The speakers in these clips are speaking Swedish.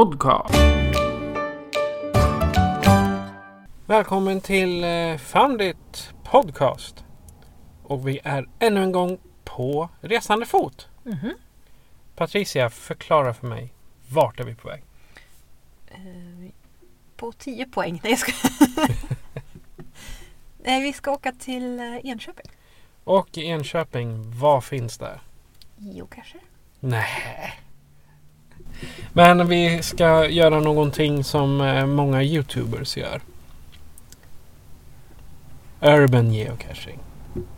Podcast. Välkommen till eh, Found It Podcast. Och vi är ännu en gång på resande fot. Patricia, förklara för mig. Vart är vi på väg? På 10 poäng. Nej, jag ska... Nej, vi ska åka till eh, Enköping. Och i Enköping, vad finns där? Geocacher. Nej. Men vi ska göra någonting som eh, många YouTubers gör. Urban geocaching.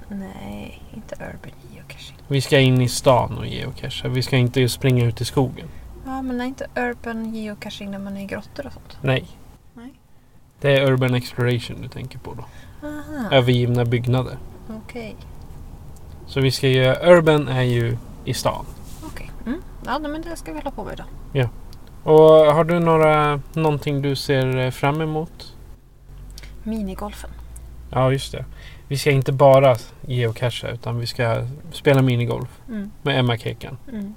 Nej, inte urban geocaching. Vi ska in i stan och geocacha. Vi ska inte springa ut i skogen. Ja, men är inte urban geocaching när man är i grottor och sånt? Nej. Nej. Det är Urban Exploration du tänker på då. Aha, Övergivna byggnader. okej. Så vi ska göra... Urban är ju i stan. Ja, men det ska vi hålla på med då. Och har du några... Någonting du ser eh, fram emot? Minigolfen. Ja, just det. Vi ska inte bara geocacha utan vi ska spela minigolf Mm. med Emma Kekan. Mm.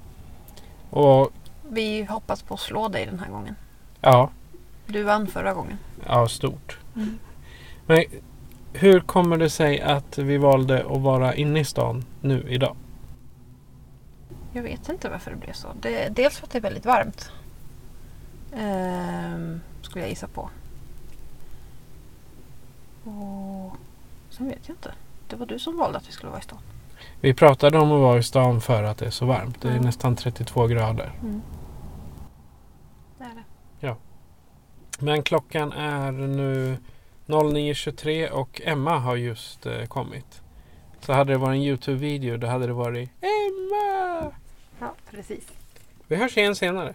Och Vi hoppas på att slå dig den här gången. ja, Du vann förra gången. ja stort. Mm. Men hur kommer det sig att vi valde att vara inne i stan nu idag? Jag vet inte varför det blev så. Det, dels för att det är väldigt varmt. Ehm, skulle jag gissa på. Och sen vet jag inte. Det var du som valde att vi skulle vara i stan. Vi pratade om att vara i stan för att det är så varmt. Det är Ja. nästan 32 grader. Det är det. Men klockan är nu 09.23 och Emma har just eh, kommit. Så hade det varit en Youtube-video då hade det varit Emma! Precis. Vi hörs igen senare.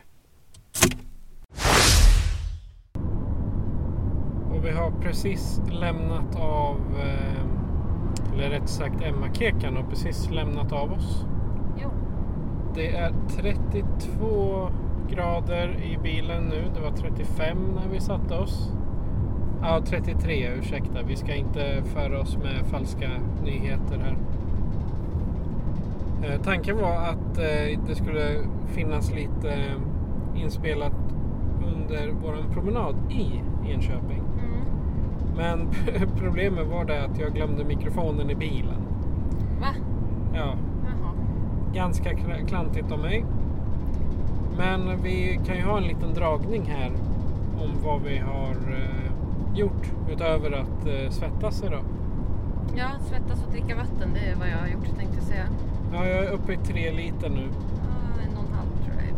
Och vi har precis lämnat av, eh, eller rätt sagt Emma Kekan har precis lämnat av oss. Jo. Det är 32 grader i bilen nu. Det var 35 när vi satte oss. Ja, 33 ursäkta. Vi ska inte föra oss med falska nyheter här. Eh, tanken var att eh, det skulle finnas lite eh, inspelat under våran promenad i Enköping. Men problemet var det att jag glömde mikrofonen i bilen. Va? Ja, Jaha. ganska kla- klantigt av mig. Men vi kan ju ha en liten dragning här om vad vi har eh, gjort utöver att eh, svettas idag. Ja, svettas och dricka vatten, det är vad jag har gjort tänkte jag säga. Ja, jag är uppe i tre liter nu. En och en halv tror jag.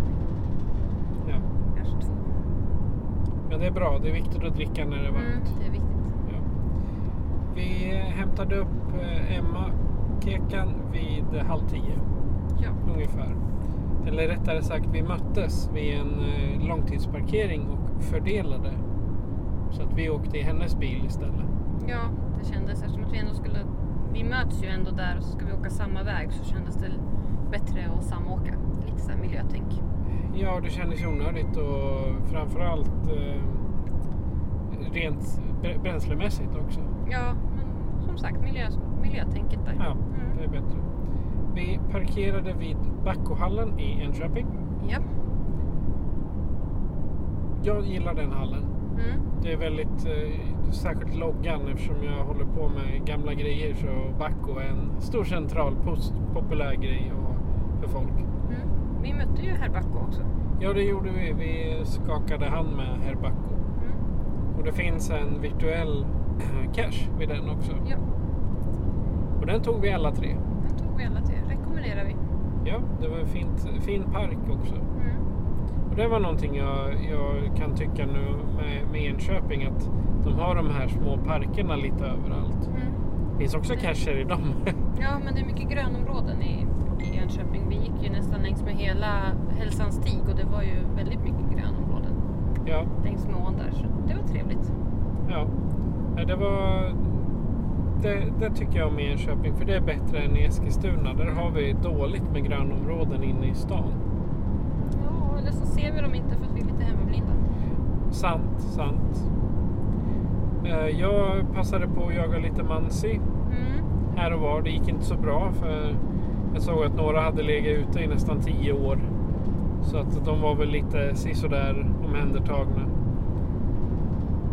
Ja. Kanske två. Men det är bra, det är viktigt att dricka när det är Mm, varmt. det är viktigt. Ja. Vi hämtade upp eh, Emma Kekan vid halv tio Ja. ungefär. Eller rättare sagt, vi möttes vid en eh, långtidsparkering och fördelade. Så att vi åkte i hennes bil istället. ja, det kändes eftersom att vi ändå skulle... Vi möts ju ändå där och så ska vi åka samma väg så kändes det bättre att samåka. Lite så här miljötänk. Ja, det kändes ju onödigt och framförallt eh, rent br- bränslemässigt också. Ja, men som sagt miljö, miljötänket där. Ja, Mm. det är bättre. Vi parkerade vid Backohallen i Enköping. Ja. Jag gillar den hallen. Mm. Det är väldigt, eh, särskilt loggan eftersom jag håller på med gamla grejer så Bacco är en stor central post, populär grej och, för folk. Mm. Vi mötte ju herr Bacco också. Ja, det gjorde vi. Vi skakade hand med herr Bacco. Mm. Och det finns en virtuell cache vid den också. Ja. Och den tog vi alla tre. Den tog vi alla till. Rekommenderar vi. Ja, det var en fint, fin park också. Mm. Och det var någonting jag, jag kan tycka nu med, med Enköping att de har de här små parkerna lite överallt. Mm. Det finns också cacher i dem. Ja, men det är mycket grönområden i, i Jönköping. Vi gick ju nästan längs med hela Hälsans stig och det var ju väldigt mycket grönområden ja, längs med ån där. Så det var trevligt. ja. Det var... Det, det tycker jag om Enköping för det är bättre än i Eskilstuna. Där har vi dåligt med grönområden inne i stan. Ser vi dem inte för att vi är lite hemmablinda. Sant, sant. Eh, Jag passade på att jaga lite mansi Mm. här och var. Det gick inte så bra för jag såg att några hade legat ute i nästan tio år. Så att de var väl lite sisådär omhändertagna.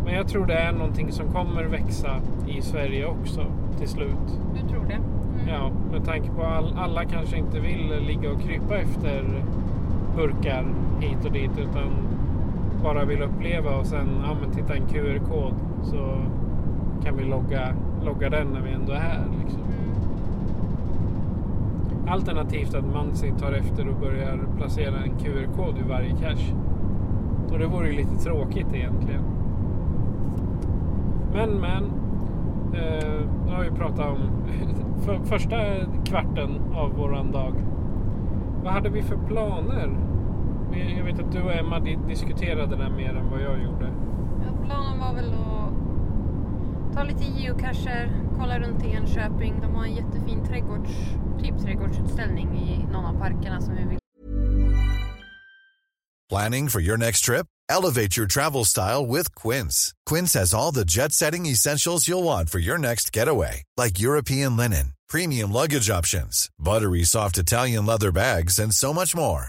Men jag tror det är någonting som kommer växa i Sverige också till slut. Du tror det? Mm. Ja, med tanke på all, alla kanske inte vill ligga och krypa efter burkar hit och dit utan bara vill uppleva och sen ja, men titta en QR-kod så kan vi logga, logga den när vi ändå är här. Liksom. Alternativt att Mansi tar efter och börjar placera en QR-kod i varje cache. Och det vore ju lite tråkigt egentligen. Men men. Eh, nu har vi pratat om för, första kvarten av våran dag. Vad hade vi för planer? Jag vet att du och Emma di- diskuterade det mer än vad jag gjorde. Ja, planen var väl att ta lite geocacher, kolla runt i Enköping. De har en jättefin trädgårds, typ trädgårdsutställning i någon av parkerna som vi vill Planning for your next trip? Elevate your travel style with Quince. Quince has all the jet setting essentials you'll want for your next getaway, like European linen, premium luggage options, buttery soft Italian leather bags, and so much more.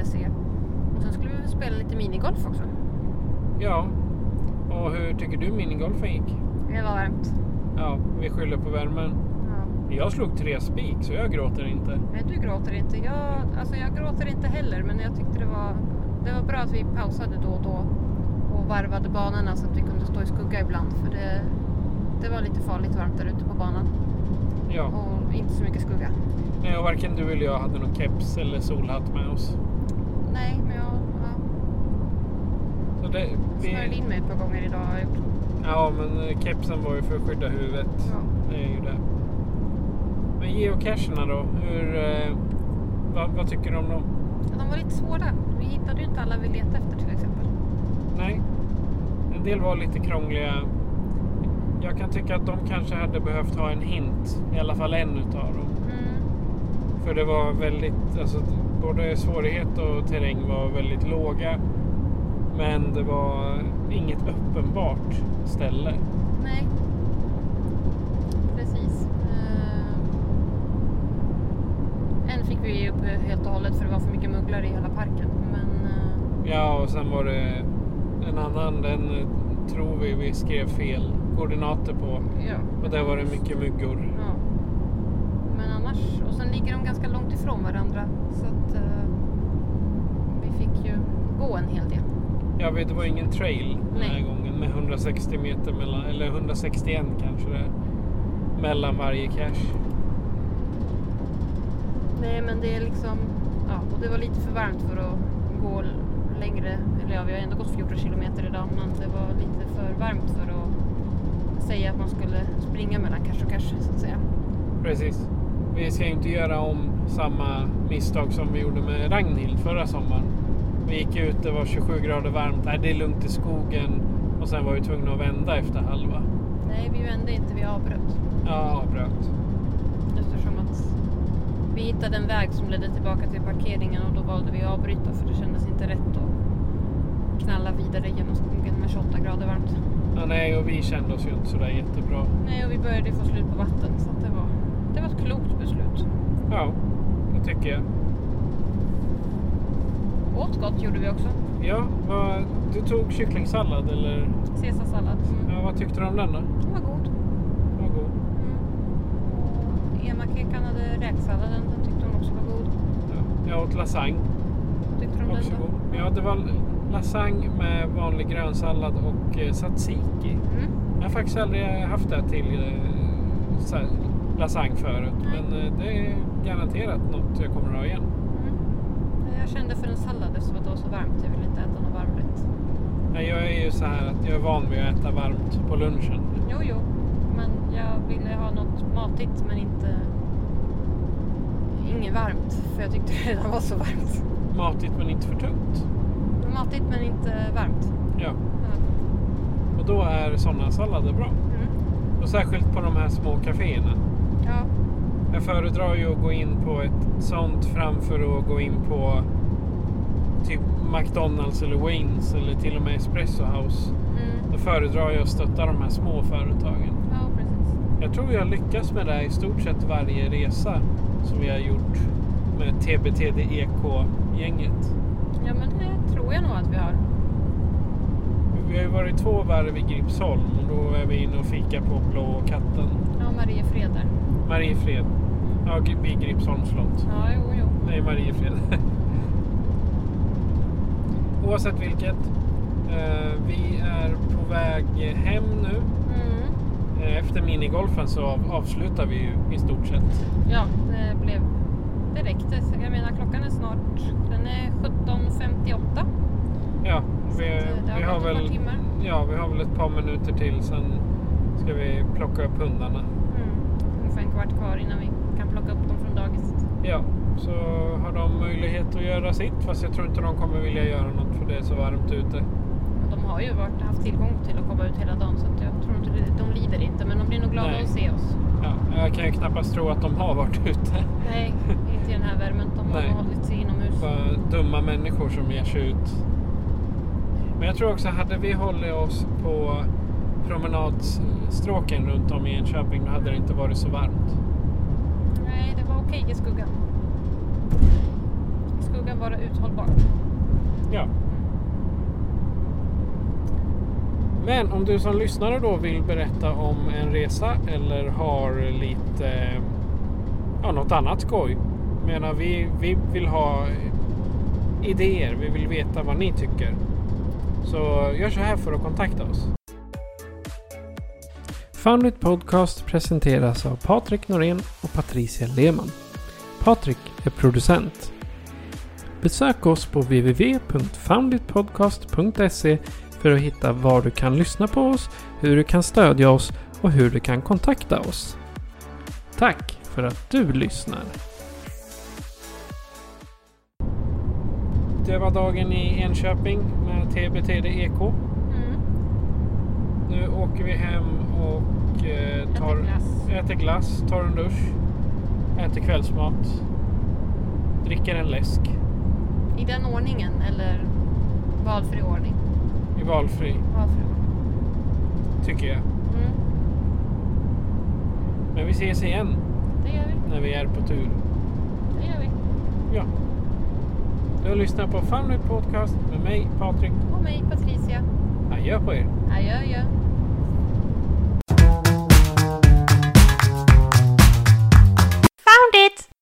Se. Och sen skulle vi spela lite minigolf också. Ja. Och hur tycker du minigolfen gick? Det var varmt. Ja, vi skyller på värmen. Ja. Jag slog tre spik så jag gråter inte. Nej, du gråter inte. Jag, alltså jag gråter inte heller, men jag tyckte det var, det var bra att vi pausade då och då och varvade banorna så att vi kunde stå i skugga ibland. För det, det var lite farligt varmt där ute på banan Ja. och inte så mycket skugga. Nej, och varken du eller jag hade någon keps eller solhatt med oss. Nej, men jag ja, Så det, snörde vi, in mig ett par gånger idag ja, men eh, kepsen var ju för att skydda huvudet. Ja. Det är ju det. Men geocacherna då? Hur, eh, vad, vad tycker du om dem? De var lite svåra. Vi hittade ju inte alla vi letade efter till exempel. Nej, en del var lite krångliga. Jag kan tycka att de kanske hade behövt ha en hint, i alla fall en utav dem. Mm. För det var väldigt, alltså både svårighet och terräng var väldigt låga. Men det var inget uppenbart ställe. Nej. Precis. Eh, En fick vi ge upp helt och hållet för det var för mycket mugglare i hela parken. Men eh, Ja, och sen var det en annan, den eh, tror vi vi skrev fel koordinater på. ja. Och där var det mycket myggor. Och sen ligger de ganska långt ifrån varandra. Så att eh, vi fick ju gå en hel del. Ja, vet, det var ingen trail den här Nej. gången med 160 meter mellan, eller 161 kanske det är, mellan varje cache. Nej men det är liksom, ja och det var lite för varmt för att gå längre. Eller ja, vi har ändå gått 14 kilometer idag men det var lite för varmt för att säga att man skulle springa mellan cache och cache så att säga. Precis. Vi ska ju inte göra om samma misstag som vi gjorde med Ragnhild förra sommaren. Vi gick ut, det var 27 grader varmt. Nej, det är lugnt i skogen. Och sen var vi tvungna att vända efter halva. Nej, vi vände inte, vi avbröt. Ja, avbröt. Eftersom att vi hittade en väg som ledde tillbaka till parkeringen och då valde vi att avbryta för det kändes inte rätt att knalla vidare genom skogen med 28 grader varmt. Ja, nej, och vi kände oss ju inte sådär jättebra. Nej, och vi började få slut på vatten så det var, var ett klokt beslut. Ja, det tycker jag. Åt gott gjorde vi också. Ja, vad, du tog kycklingsallad eller? Caesarsallad. Mm. Ja, vad tyckte du om den då? Den var god. Vad god. Och Ema-kekan hade räksalladen, den tyckte hon också var god. Ja, jag åt lasagne. Tyckte du om den då? god. Ja, det var lasagne med vanlig grönsallad och eh, tzatziki. Mm. Jag har faktiskt aldrig haft det till eh, så här, lasagne förut. Men eh, det är garanterat något jag kommer att ha igen. Mm. Jag kände för en sallad eftersom att det var så varmt. Jag ville inte äta något varmrätt. Nej, Jag är ju så här att jag är van vid att äta varmt på lunchen. Jo, jo. Men jag ville ha något matigt men inte... Inget varmt. För jag tyckte det redan var så varmt. Matigt men inte för tungt. Matigt men inte varmt. Ja, Ja. och då är sådana sallader bra. Mm. Och särskilt på de här små kaféerna. Ja. Jag föredrar ju att gå in på ett sånt framför att gå in på typ McDonalds eller Waynes eller till och med Espresso House. Mm. Då föredrar jag att stötta de här små företagen. Ja, precis. Jag tror jag lyckas med det i stort sett varje resa som vi har gjort med TBTDEK-gänget. Ja, men det tror jag nog att vi har. Vi har ju varit två varv i Gripsholm och då är vi inne och fikar på Blå katten. Ja, Mariefred där. Mariefred. Ja, vid Gripsholms slott. Ja, jo, jo. Nej, Mariefred. Oavsett vilket. Eh, vi är på väg hem nu. Mm. Eh, efter minigolfen så av, avslutar vi ju i stort sett. Ja, det blev... Det räckte. Så Jag menar, klockan är snart... Den är 17.58. Ja, vi, har vi har väl ja, vi har väl ett par minuter till sen ska vi plocka upp hundarna. Kvart kvar innan vi kan plocka upp dem från dagiset. Ja, så har de möjlighet att göra sitt fast jag tror inte de kommer vilja göra något för det är så varmt ute. De har ju varit, haft tillgång till att komma ut hela dagen så jag tror inte de lider inte. Men de blir nog glada Nej. att se oss. Ja, jag kan ju knappast tro att de har varit ute. Nej, inte i den här värmen. De har Nej. hållit sig inomhus. Bara dumma människor som ger sig ut. Men jag tror också, hade vi hållit oss på promenadstråken runt om i Enköping, då hade det inte varit så varmt. Nej, det var okej i skuggan. I skuggan var det uthållbart. Ja. Men om du som lyssnare då vill berätta om en resa eller har lite, ja något annat skoj. Menar, vi, vi vill ha idéer, vi vill veta vad ni tycker. Så gör så här för att kontakta oss. Foundit Podcast presenteras av Patrik Norén och Patricia Lehmann. Patrik är producent. Besök oss på www.founditpodcast.se för att hitta var du kan lyssna på oss, hur du kan stödja oss och hur du kan kontakta oss. Tack för att du lyssnar. Det var dagen i Enköping med TBTD EK. Nu åker vi hem och eh, tar, Äter glass. äter glass, tar en dusch, äter kvällsmat, dricker en läsk I den ordningen eller valfri ordning? i valfri, Valfri ordning. tycker jag. Mm. Men vi ses igen Det gör vi. när vi är på tur. Det gör vi. Ja. Du har lyssnat på Family Podcast med mig, Patrik. Och mig, Patricia. Adjö på er. Adjö, adjö.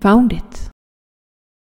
Found it.